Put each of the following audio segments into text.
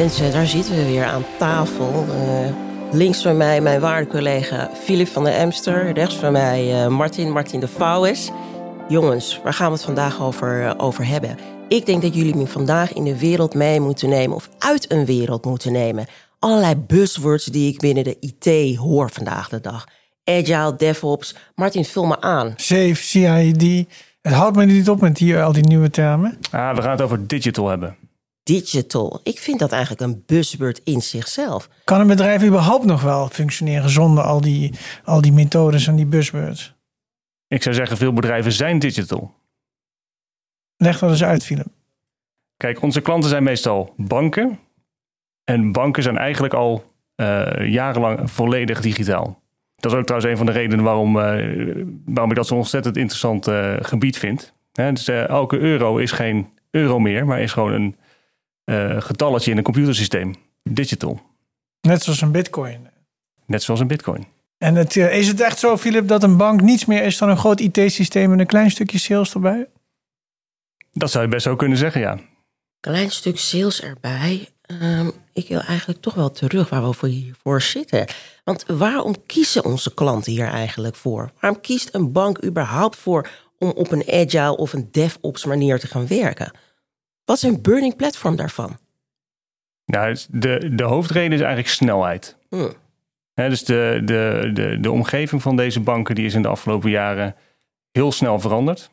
Mensen, daar zitten we weer aan tafel. Uh, links van mij mijn waarde collega Filip van der Emster. Rechts van mij uh, Martin, Martin de Vouwes. Jongens, waar gaan we het vandaag over, uh, over hebben? Ik denk dat jullie me vandaag in de wereld mee moeten nemen... of uit een wereld moeten nemen. Allerlei buzzwords die ik binnen de IT hoor vandaag de dag. Agile, DevOps. Martin, vul me aan. Safe, CID. Het houdt me niet op met die, al die nieuwe termen. Ah, we gaan het over digital hebben digital. Ik vind dat eigenlijk een buzzword in zichzelf. Kan een bedrijf überhaupt nog wel functioneren zonder al die, al die methodes en die buzzwords? Ik zou zeggen, veel bedrijven zijn digital. Leg dat eens uit, Philip. Kijk, onze klanten zijn meestal banken. En banken zijn eigenlijk al uh, jarenlang volledig digitaal. Dat is ook trouwens een van de redenen waarom, uh, waarom ik dat zo'n ontzettend interessant uh, gebied vind. dus elke euro is geen euro meer, maar is gewoon een getalletje in een computersysteem. Digital. Net zoals een bitcoin. Net zoals een bitcoin. En het, uh, is het echt zo, Philip, dat een bank niets meer is dan een groot IT-systeem en een klein stukje sales erbij? Dat zou je best zo kunnen zeggen, ja. Klein stuk sales erbij. Um, ik wil eigenlijk toch wel terug waar we hiervoor zitten. Want waarom kiezen onze klanten hier eigenlijk voor? Waarom kiest een bank überhaupt voor om op een agile of een DevOps manier te gaan werken? Wat is een burning platform daarvan? Nou, de, de hoofdreden is eigenlijk snelheid. Hmm. dus de, de, de, de omgeving van deze banken die is in de afgelopen jaren heel snel veranderd.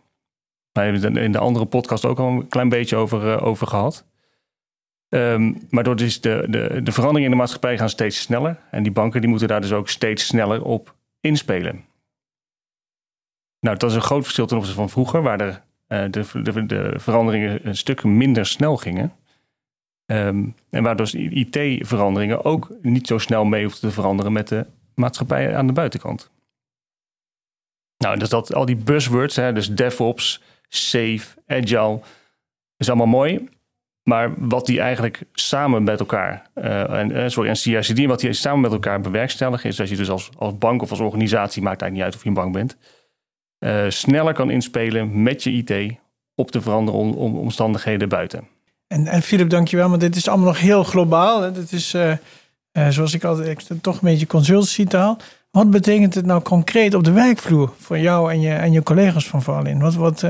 We hebben het in de andere podcast ook al een klein beetje over, uh, over gehad. Um, maar door dus de, de, de veranderingen in de maatschappij gaan steeds sneller. En die banken die moeten daar dus ook steeds sneller op inspelen. Nou, dat is een groot verschil ten opzichte van vroeger, waar er de, de, de, veranderingen een stuk minder snel gingen. Um, en waardoor IT-veranderingen ook niet zo snel mee hoefden te veranderen met de maatschappij aan de buitenkant. Nou, dus dat, al die buzzwords, hè, dus DevOps, Safe, Agile, is allemaal mooi. Maar wat die eigenlijk samen met elkaar, uh, en, uh, sorry, en CICD, wat die samen met elkaar bewerkstelligen, is dat je dus als, als bank of als organisatie, maakt eigenlijk niet uit of je een bank bent, uh, sneller kan inspelen met je IT op de veranderende om, omstandigheden buiten. En, en Philip, dankjewel, maar dit is allemaal nog heel globaal. Hè? Dit is, uh, uh, zoals ik altijd, toch een beetje consultancy-taal. Wat betekent het nou concreet op de werkvloer voor jou en je, en je collega's van Valin? Wat, wat,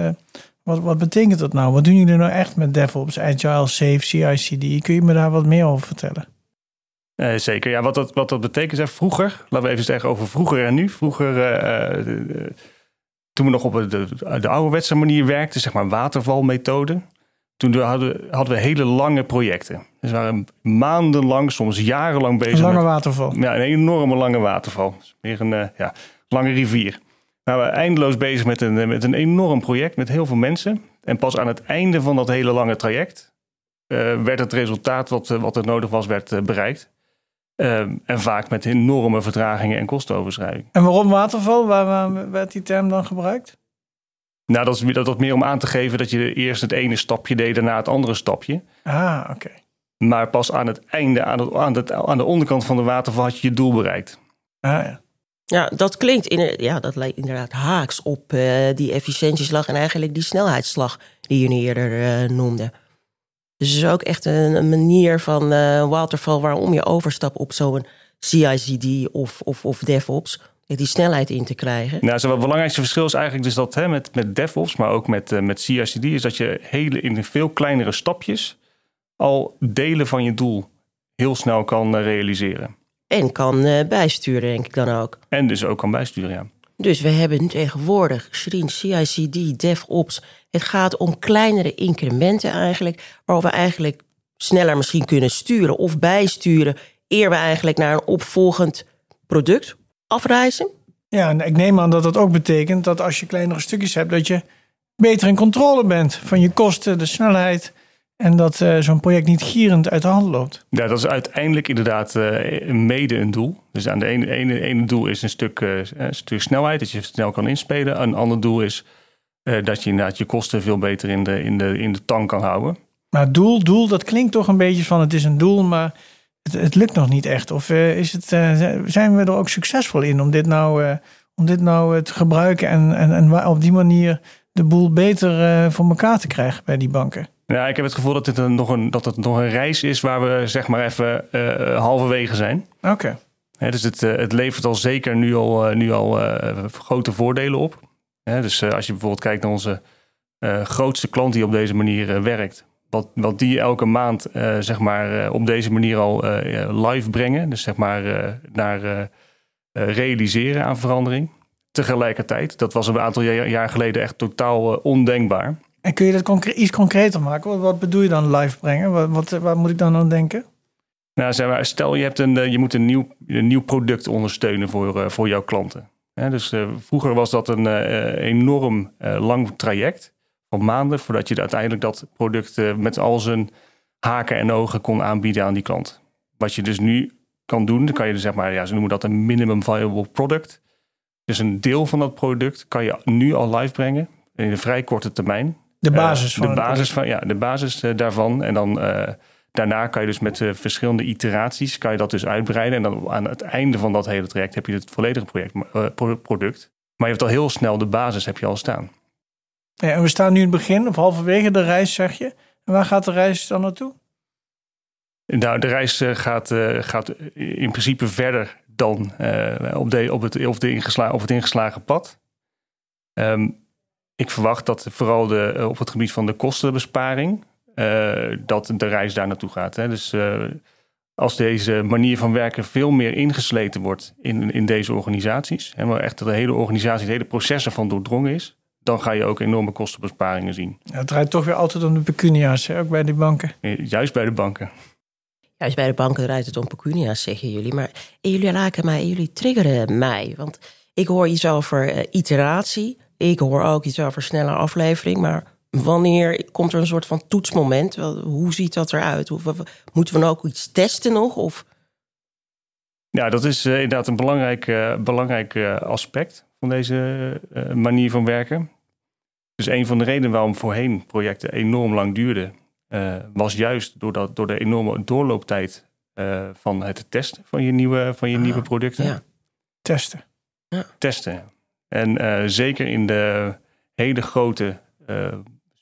wat, wat betekent dat nou? Wat doen jullie nou echt met DevOps, Agile, Safe, CI/CD? Kun je me daar wat meer over vertellen? Uh, zeker. Ja, wat dat, wat dat betekent, vroeger, laten we even zeggen over vroeger en nu. Vroeger uh, toen we nog op de, de ouderwetse manier werkten, zeg maar watervalmethode. Toen hadden, hadden we hele lange projecten. Dus we waren maandenlang, soms jarenlang bezig. Een lange waterval. Ja, een enorme lange waterval. Meer een uh, ja, lange rivier. Nou, we waren eindeloos bezig met een, met een enorm project met heel veel mensen. En pas aan het einde van dat hele lange traject uh, werd het resultaat wat, wat er nodig was, werd uh, bereikt. Ehm, en vaak met enorme vertragingen en kostenoverschrijding. En waarom waterval? Waar, waar, werd die term dan gebruikt? Nou, dat is, dat meer om aan te geven dat je eerst het ene stapje deed, daarna het andere stapje. Ah, oké. Maar pas aan het einde, aan, het, aan, het, aan de onderkant van de waterval had je je doel bereikt. Ah, ja. Ja, dat klinkt in, ja, dat lijkt inderdaad haaks op uh, die efficiëntieslag en eigenlijk die snelheidsslag die je eerder uh, noemde. Dus het is ook echt een, een manier van uh, waterval waarom je overstapt op zo'n CI/CD of, of, of DevOps. Die snelheid in te krijgen. Nou, het belangrijkste verschil is eigenlijk dus dat hè, met, met DevOps, maar ook met, uh, met CI/CD, is dat je hele, in veel kleinere stapjes al delen van je doel heel snel kan uh, realiseren. En kan bijsturen, denk ik dan ook. En dus ook kan bijsturen, ja. Dus we hebben tegenwoordig Shreen, CICD, DevOps. Het gaat om kleinere incrementen eigenlijk, waarop we eigenlijk sneller misschien kunnen sturen of bijsturen, eer we eigenlijk naar een opvolgend product afreizen. Ja, en ik neem aan dat dat ook betekent dat als je kleinere stukjes hebt, dat je beter in controle bent van je kosten, de snelheid en dat uh, zo'n project niet gierend uit de hand loopt. Ja, dat is uiteindelijk inderdaad uh, mede een doel. Dus aan de ene, ene, ene doel is een stuk, uh, een stuk snelheid, dat je snel kan inspelen. Een ander doel is dat je inderdaad je kosten veel beter in de, in de, in de tang kan houden. Maar doel, doel, dat klinkt toch een beetje van het is een doel, maar het, het lukt nog niet echt. Of is het, zijn we er ook succesvol in om dit nou, om dit nou te gebruiken en, en, en op die manier de boel beter voor elkaar te krijgen bij die banken? Ja, ik heb het gevoel dat, dit een, nog, een, dat het nog een reis is waar we zeg maar even uh, halverwege zijn. Oké. dus het, het levert al zeker nu al, nu al grote voordelen op. dus als je bijvoorbeeld kijkt naar onze grootste klant die op deze manier werkt. Wat, wat die elke maand zeg maar, op deze manier al live brengen. Dus zeg maar naar realiseren aan verandering. Tegelijkertijd, dat was een aantal jaar geleden echt totaal ondenkbaar. En kun je dat iets concreter maken? Wat, bedoel je dan live brengen? Wat, wat, waar moet ik dan aan denken? Nou, stel je, hebt een, eh, je moet een nieuw, een nieuw product ondersteunen voor, uh, voor jouw klanten. dus uh, vroeger was dat een enorm lang traject van maanden voordat je uiteindelijk dat product met al zijn haken en ogen kon aanbieden aan die klant. Wat je dus nu kan doen, dan kan je dus zeg maar, ja, ze noemen dat een minimum viable product. Dus een deel van dat product kan je nu al live brengen in een vrij korte termijn. De basis van de basis van ja, de basis eh, daarvan. En dan uh, daarna kan je dus met verschillende iteraties kan je dat dus uitbreiden. En dan aan het einde van dat hele traject heb je het volledige project, product. Maar je hebt al heel snel de basis heb je al staan. Ja, en we staan nu in het begin of halverwege de reis, zeg je. En waar gaat de reis dan naartoe? Nou, de reis gaat, gaat in principe verder dan op, de, op, het, op, de ingesla, op het ingeslagen pad. Um, ik verwacht dat vooral de, eh, op het gebied van de kostenbesparing, uh, dat de reis daar naartoe gaat. Hè. Dus uh, als deze manier van werken veel meer ingesleten wordt in, in deze organisaties, hè, maar echt de hele organisatie, het hele proces ervan doordrongen is, dan ga je ook enorme kostenbesparingen zien. Ja, het draait toch weer altijd om de pecunia's, hè, ook bij die banken. Juist bij de banken. Juist bij de banken draait het om pecunia's, zeggen jullie. Maar jullie raken mij, jullie triggeren mij. Want ik hoor iets over iteratie, ik hoor ook iets over snelle aflevering, maar wanneer komt er een soort van toetsmoment? Hoe ziet dat eruit? Moeten we nou ook iets testen nog? Of? Ja, dat is uh, inderdaad een belangrijk, uh, belangrijk uh, aspect van deze manier van werken. Dus een van de redenen waarom voorheen projecten enorm lang duurden, was juist door, dat, door de enorme doorlooptijd van het testen van je nieuwe, van je ah, nieuwe producten. Ja. Testen. Ja. Testen. En uh, zeker in de hele grote uh,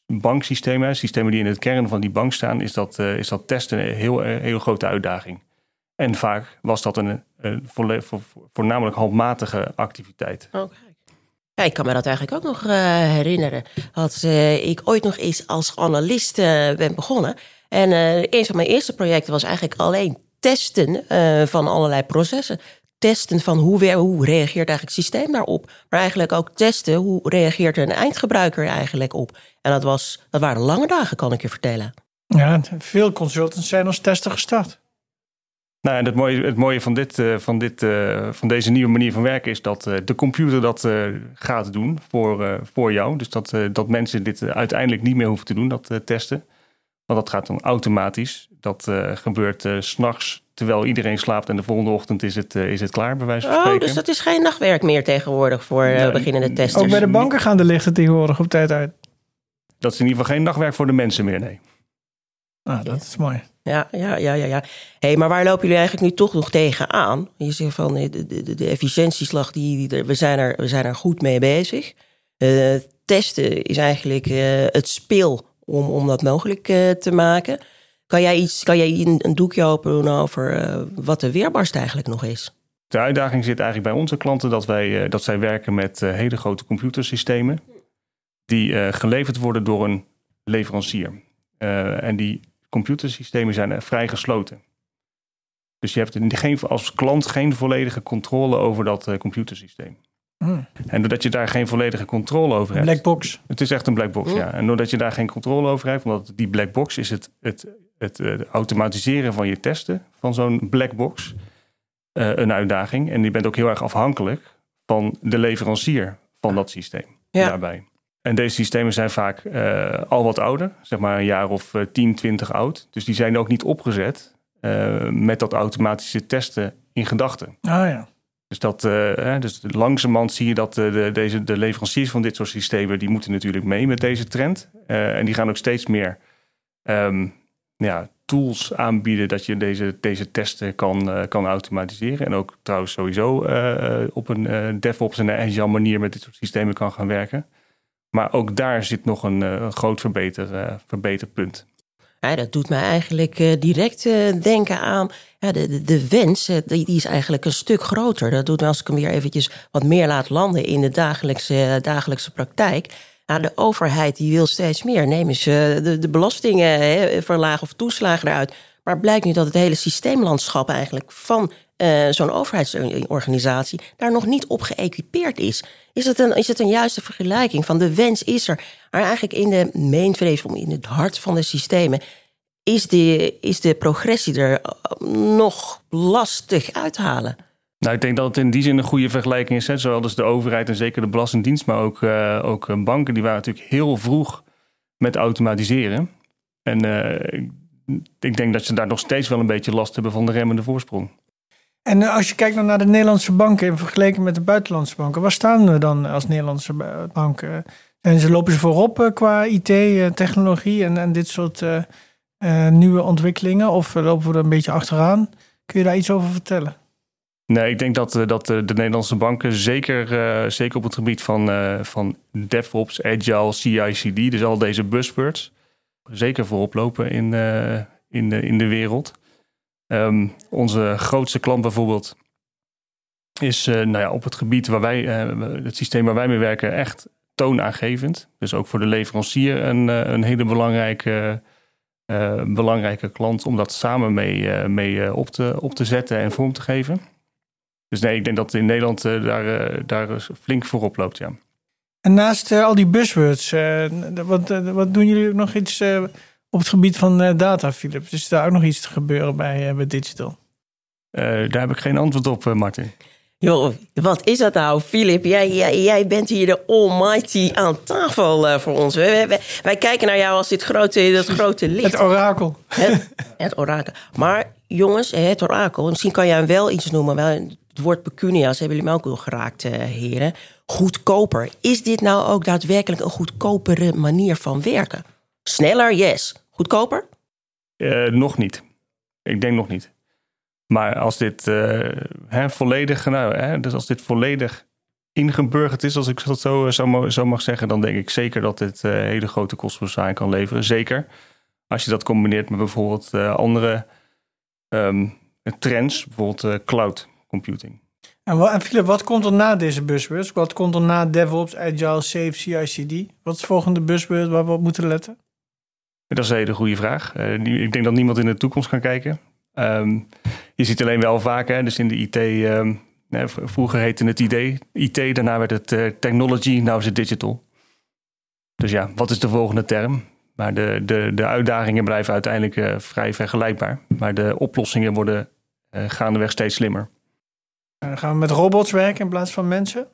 banksystemen, systemen die in het kern van die bank staan, is dat, uh, is dat testen een heel, heel grote uitdaging. En vaak was dat een, een voornamelijk handmatige activiteit. Oh, ja, ik kan me dat eigenlijk ook nog herinneren. Dat ik ooit nog eens als analist ben begonnen. En een van mijn eerste projecten was eigenlijk alleen testen van allerlei processen testen van hoe, hoe reageert eigenlijk het systeem daarop. Maar eigenlijk ook testen hoe reageert een eindgebruiker eigenlijk op. En dat, was, dat waren lange dagen, kan ik je vertellen. Ja, veel consultants zijn als tester gestart. Nou, en het mooie, het mooie van, dit, eh, van, dit, eh, van deze nieuwe manier van werken is dat eh, de computer dat gaat doen voor, voor jou. Dus dat, dat mensen dit uiteindelijk niet meer hoeven te doen, dat testen. Want dat gaat dan automatisch. Dat gebeurt s s'nachts terwijl iedereen slaapt en de volgende ochtend is het, uh, is het klaar, bij wijze van oh, spreken. Oh, dus dat is geen nachtwerk meer tegenwoordig voor uh, beginnende testers. Ook bij de banken gaan de lichten tegenwoordig op tijd uit. Dat is in ieder geval geen nachtwerk voor de mensen meer, nee. Ah, dat is mooi. Ja, ja, ja, ja. ja. hey, maar waar lopen jullie eigenlijk nu toch nog tegenaan? Je zegt van de, de, de efficiëntieslag, die, die, we, zijn er, we zijn er goed mee bezig. Uh, testen is eigenlijk het speel om, om dat mogelijk te maken. Kan jij, iets, kan jij een, een doekje open over uh, wat de weerbarst eigenlijk nog is? De uitdaging zit eigenlijk bij onze klanten dat, wij, uh, dat zij werken met uh, hele grote computersystemen. Die geleverd worden door een leverancier. en die computersystemen zijn vrij gesloten. Dus je hebt geen, als klant geen volledige controle over dat computersysteem. Hmm. En doordat je daar geen volledige controle over hebt. Black box. Het is echt een black box, ja. En doordat je daar geen controle over hebt, omdat die black box is het, het het uh, automatiseren van je testen van zo'n black box uh, een uitdaging. En je bent ook heel erg afhankelijk van de leverancier van dat systeem ja. daarbij. En deze systemen zijn vaak uh, al wat ouder, zeg maar een jaar of 10, 20 oud. Dus die zijn ook niet opgezet met dat automatische testen in gedachten. Ah ja. Dus, dat, uh, dus langzamerhand zie je dat de, deze, de leveranciers van dit soort systemen... die moeten natuurlijk mee met deze trend. Uh, en die gaan ook steeds meer um, ja, tools aanbieden dat je deze, deze testen kan, uh, kan automatiseren. En ook trouwens sowieso uh, op een uh, DevOps en Agile manier met dit soort systemen kan gaan werken. Maar ook daar zit nog een groot verbeter, verbeterpunt. Ja, dat doet mij eigenlijk direct denken aan ja, de, de, de wens. die, die, is eigenlijk een stuk groter. Dat doet me als ik hem weer eventjes wat meer laat landen in de dagelijkse, dagelijkse praktijk. Nou, de overheid die wil steeds meer. Nemen ze de, de belastingen hè, verlagen of toeslagen eruit. Maar blijkt nu dat het hele systeemlandschap eigenlijk van uh, zo'n overheidsorganisatie daar nog niet op geëquipeerd is. Is het, een, is het een juiste vergelijking van de wens is er, maar eigenlijk in de mainframe, in het hart van de systemen, is de, is de progressie er eh, nog lastig uit te halen? Nou, ik denk dat het in die zin een goede vergelijking is. Zowel dus de overheid en zeker de Belastingdienst, maar ook, uh, ook banken, die waren natuurlijk heel vroeg met automatiseren. En ik denk dat ze daar nog steeds wel een beetje last hebben van de remmende voorsprong. En eh, als je kijkt naar de Nederlandse banken in vergelijking met de buitenlandse banken, waar staan we dan als Nederlandse banken? En ze lopen ze voorop eh, qua IT-technologie en, en dit soort nieuwe ontwikkelingen? Of lopen we er een beetje achteraan? Kun je daar iets over vertellen? Nee, ik denk dat, dat de Nederlandse banken zeker, zeker op het gebied van, van DevOps, Agile, CI/CD, dus al deze buzzwords, zeker voorop lopen in, in, de, in de wereld. Um, onze grootste klant bijvoorbeeld is nou ja, op het gebied waar wij, het systeem waar wij mee werken, echt toonaangevend. Dus ook voor de leverancier een, een hele belangrijke, belangrijke klant om dat samen mee, mee op, te, op te zetten en vorm te geven. Dus nee, ik denk dat in Nederland daar, daar flink voorop loopt, ja. En naast al die buzzwords, wat, wat doen jullie nog iets op het gebied van uh, data, Philip, is daar ook nog iets te gebeuren bij, uh, bij Digital? Uh, daar heb ik geen antwoord op, Martin. Joh, wat is dat nou, Philip? Jij, jij, jij bent hier de almighty aan tafel voor ons. Wij, wij, wij, kijken naar jou als dit grote, dat grote licht. Het orakel. Het, het, orakel. Maar jongens, het orakel, misschien kan jij hem wel iets noemen. Het woord pecunia's hebben jullie me ook wel geraakt, heren. Goedkoper. Is dit nou ook daadwerkelijk een goedkopere manier van werken? Sneller, yes. Goedkoper? Uh, nog niet. Ik denk nog niet. Maar als dit uh, hè, volledig, nou, hè, dus als dit volledig ingeburgerd is, als ik dat zo, zo, zo mag zeggen, dan denk ik zeker dat dit uh, hele grote kostenbesparing kan leveren. Zeker als je dat combineert met bijvoorbeeld andere um, trends, bijvoorbeeld cloud computing. En, wat, en Philip, wat komt er na deze buzzwords? Wat komt er na DevOps, Agile, Safe, CI/CD? Wat is de volgende buzzword waar we op moeten letten? Dat is een hele goede vraag. Uh, ik denk dat niemand in de toekomst kan kijken. Um, je ziet alleen wel vaak, hè, dus in de IT, um, vroeger heette het ID, IT, daarna werd het uh, technology, nou is het digital. Dus ja, wat is de volgende term? Maar de, de, de uitdagingen blijven uiteindelijk uh, vrij vergelijkbaar. Maar de oplossingen worden gaandeweg steeds slimmer. Gaan we met robots werken in plaats van mensen?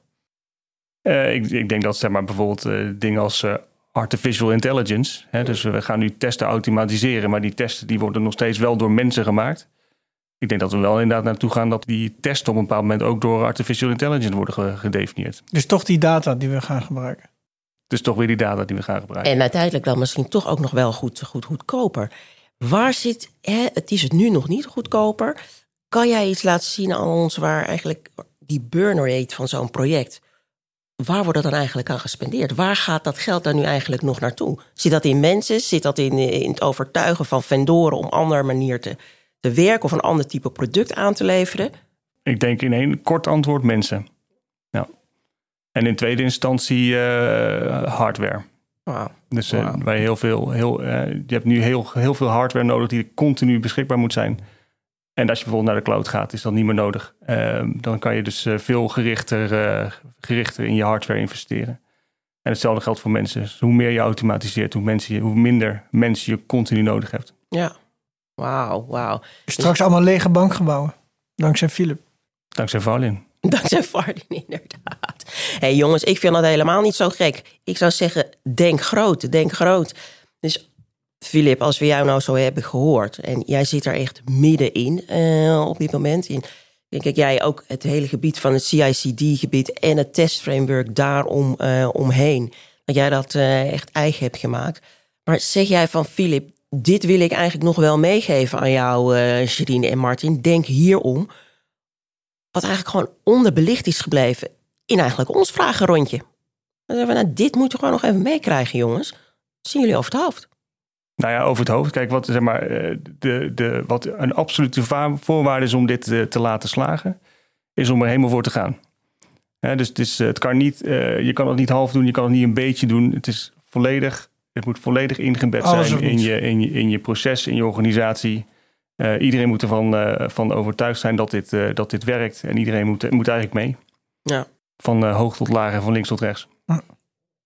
ik, ik, denk dat zeg maar, bijvoorbeeld dingen als artificial intelligence. Hè, dus we gaan nu testen automatiseren, maar die testen die worden nog steeds wel door mensen gemaakt. Ik denk dat we wel inderdaad naartoe gaan dat die testen op een bepaald moment ook door artificial intelligence worden gedefinieerd. Dus toch die data die we gaan gebruiken. Dus toch weer die data die we gaan gebruiken. En uiteindelijk dan misschien toch ook nog wel goed, goed goedkoper. Waar zit, hè, het is het nu nog niet goedkoper. Kan jij iets laten zien aan ons waar eigenlijk die burn rate van zo'n project waar wordt dat dan eigenlijk aan gespendeerd? Waar gaat dat geld dan nu eigenlijk nog naartoe? Zit dat in mensen? Zit dat in, in het overtuigen van vendoren om andere manier te, te werken of een ander type product aan te leveren? Ik denk in één kort antwoord mensen. Ja. En in tweede instantie uh, hardware. Wow. Dus uh, wij heel veel, heel, uh, je hebt nu heel, heel veel hardware nodig die continu beschikbaar moet zijn. En als je bijvoorbeeld naar de cloud gaat, is dat niet meer nodig. Ehm, dan kan je dus eh, veel gerichter, uh, gerichter in je hardware investeren. En hetzelfde geldt voor mensen. Dus hoe meer je automatiseert, hoe, mensen, hoe minder mensen je continu nodig hebt. Ja, wauw, wauw. Straks allemaal lege bankgebouwen. Dankzij Philip. Dankzij Valin. Dankzij Valin, inderdaad. Hé hey, jongens, ik vind dat helemaal niet zo gek. Ik zou zeggen, denk groot, denk groot. Dus Filip, als we jou nou zo hebben gehoord en jij zit er echt middenin uh, op dit moment in. Denk ik, jij ook het hele gebied van het CICD-gebied en het testframework daarom uh, omheen. Dat jij dat uh, echt eigen hebt gemaakt. Maar zeg jij van Filip, dit wil ik eigenlijk nog wel meegeven aan jou, uh, Sherine en Martin. Denk hierom. Wat eigenlijk gewoon onderbelicht is gebleven in eigenlijk ons vragenrondje. Dan zeggen we, nou, dit moet je gewoon nog even meekrijgen, jongens. Zien jullie over het hoofd? Nou ja, over het hoofd. Kijk, wat, zeg maar, eh, de, de, wat een absolute voorwaarde is om dit te, te laten slagen, is om er helemaal voor te gaan. dus het, is, het kan niet, je kan het niet half doen, je kan het niet een beetje doen. Het is volledig, het moet volledig ingebed zijn in je, in, je, in je proces, in je organisatie. Uh, iedereen moet ervan uh, van overtuigd zijn dat dit, dat dit werkt. En iedereen moet, moet eigenlijk mee. Ja. Van hoog tot laag en van links tot rechts.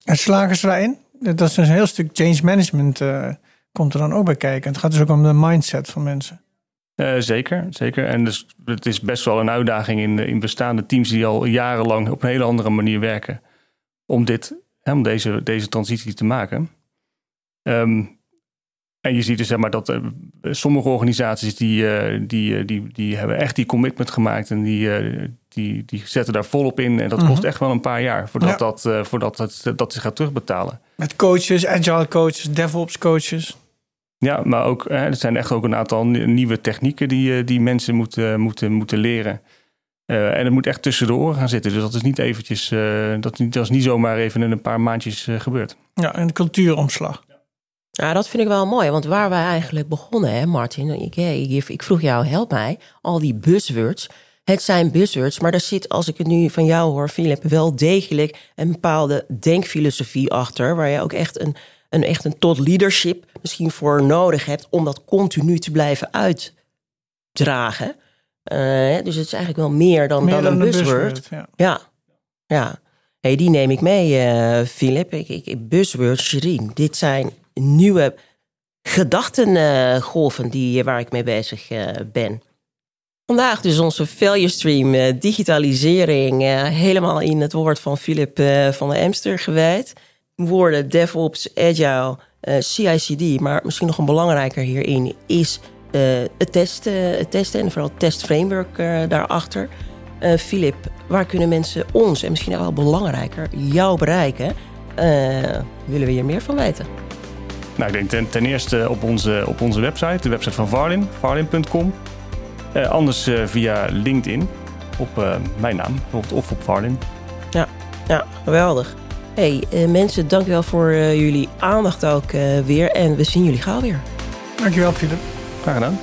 En slagen ze daarin? Dat is een heel stuk change management komt er dan ook bij kijken. Het gaat dus ook om de mindset van mensen. zeker, zeker. En dus, het is best wel een uitdaging in, in bestaande teams die al jarenlang op een hele andere manier werken. Om, dit, hè, om deze, deze transitie te maken. Um, en je ziet dus zeg maar dat uh, sommige organisaties die, uh, die, die, die hebben echt die commitment gemaakt en die, die, die zetten daar volop in. En dat kost echt wel een paar jaar voordat, ja. dat, voordat dat, dat zich gaat terugbetalen. Met coaches, agile coaches, DevOps coaches. Ja, maar ook er zijn echt ook een aantal nieuwe technieken die, die mensen moeten, moeten, moeten leren. en het moet echt tussen de oren gaan zitten. Dus dat is niet eventjes, dat, dat is niet zomaar even in een paar maandjes gebeurd. Ja, een cultuuromslag. Ja, dat vind ik wel mooi, want waar wij eigenlijk begonnen, hè, Martin, ik, ik, ik vroeg jou, help mij, al die buzzwords. Het zijn buzzwords, maar daar zit, als ik het nu van jou hoor, Philip, wel degelijk een bepaalde denkfilosofie achter, waar je ook echt een, een, echt een tot leadership misschien voor nodig hebt om dat continu te blijven uitdragen. Uh, dus het is eigenlijk wel meer dan, dan, een buzzword. ja. ja. ja. Hey, die neem ik mee, uh, Philip. Ik, ik, buzzwords, Sherine. Dit zijn nieuwe gedachtengolven die, waar ik mee bezig ben. Vandaag dus onze value stream digitalisering helemaal in het woord van Philip van de Emster gewijd. Woorden DevOps, Agile, CI/CD, maar misschien nog een belangrijker hierin is het, testen, het testen en vooral het testframework daarachter. Philip, waar kunnen mensen ons en misschien wel belangrijker jou bereiken? willen we hier meer van weten? Nou, ik denk ten, ten, eerste op onze, op onze website, de website van Varlin, varlin.com. Uh, anders uh, via LinkedIn op uh, mijn naam, bijvoorbeeld of op Varlin. Ja, ja geweldig. Hey, mensen, dankjewel voor jullie aandacht ook weer. En we zien jullie gauw weer. Dankjewel, Philip. Graag gedaan.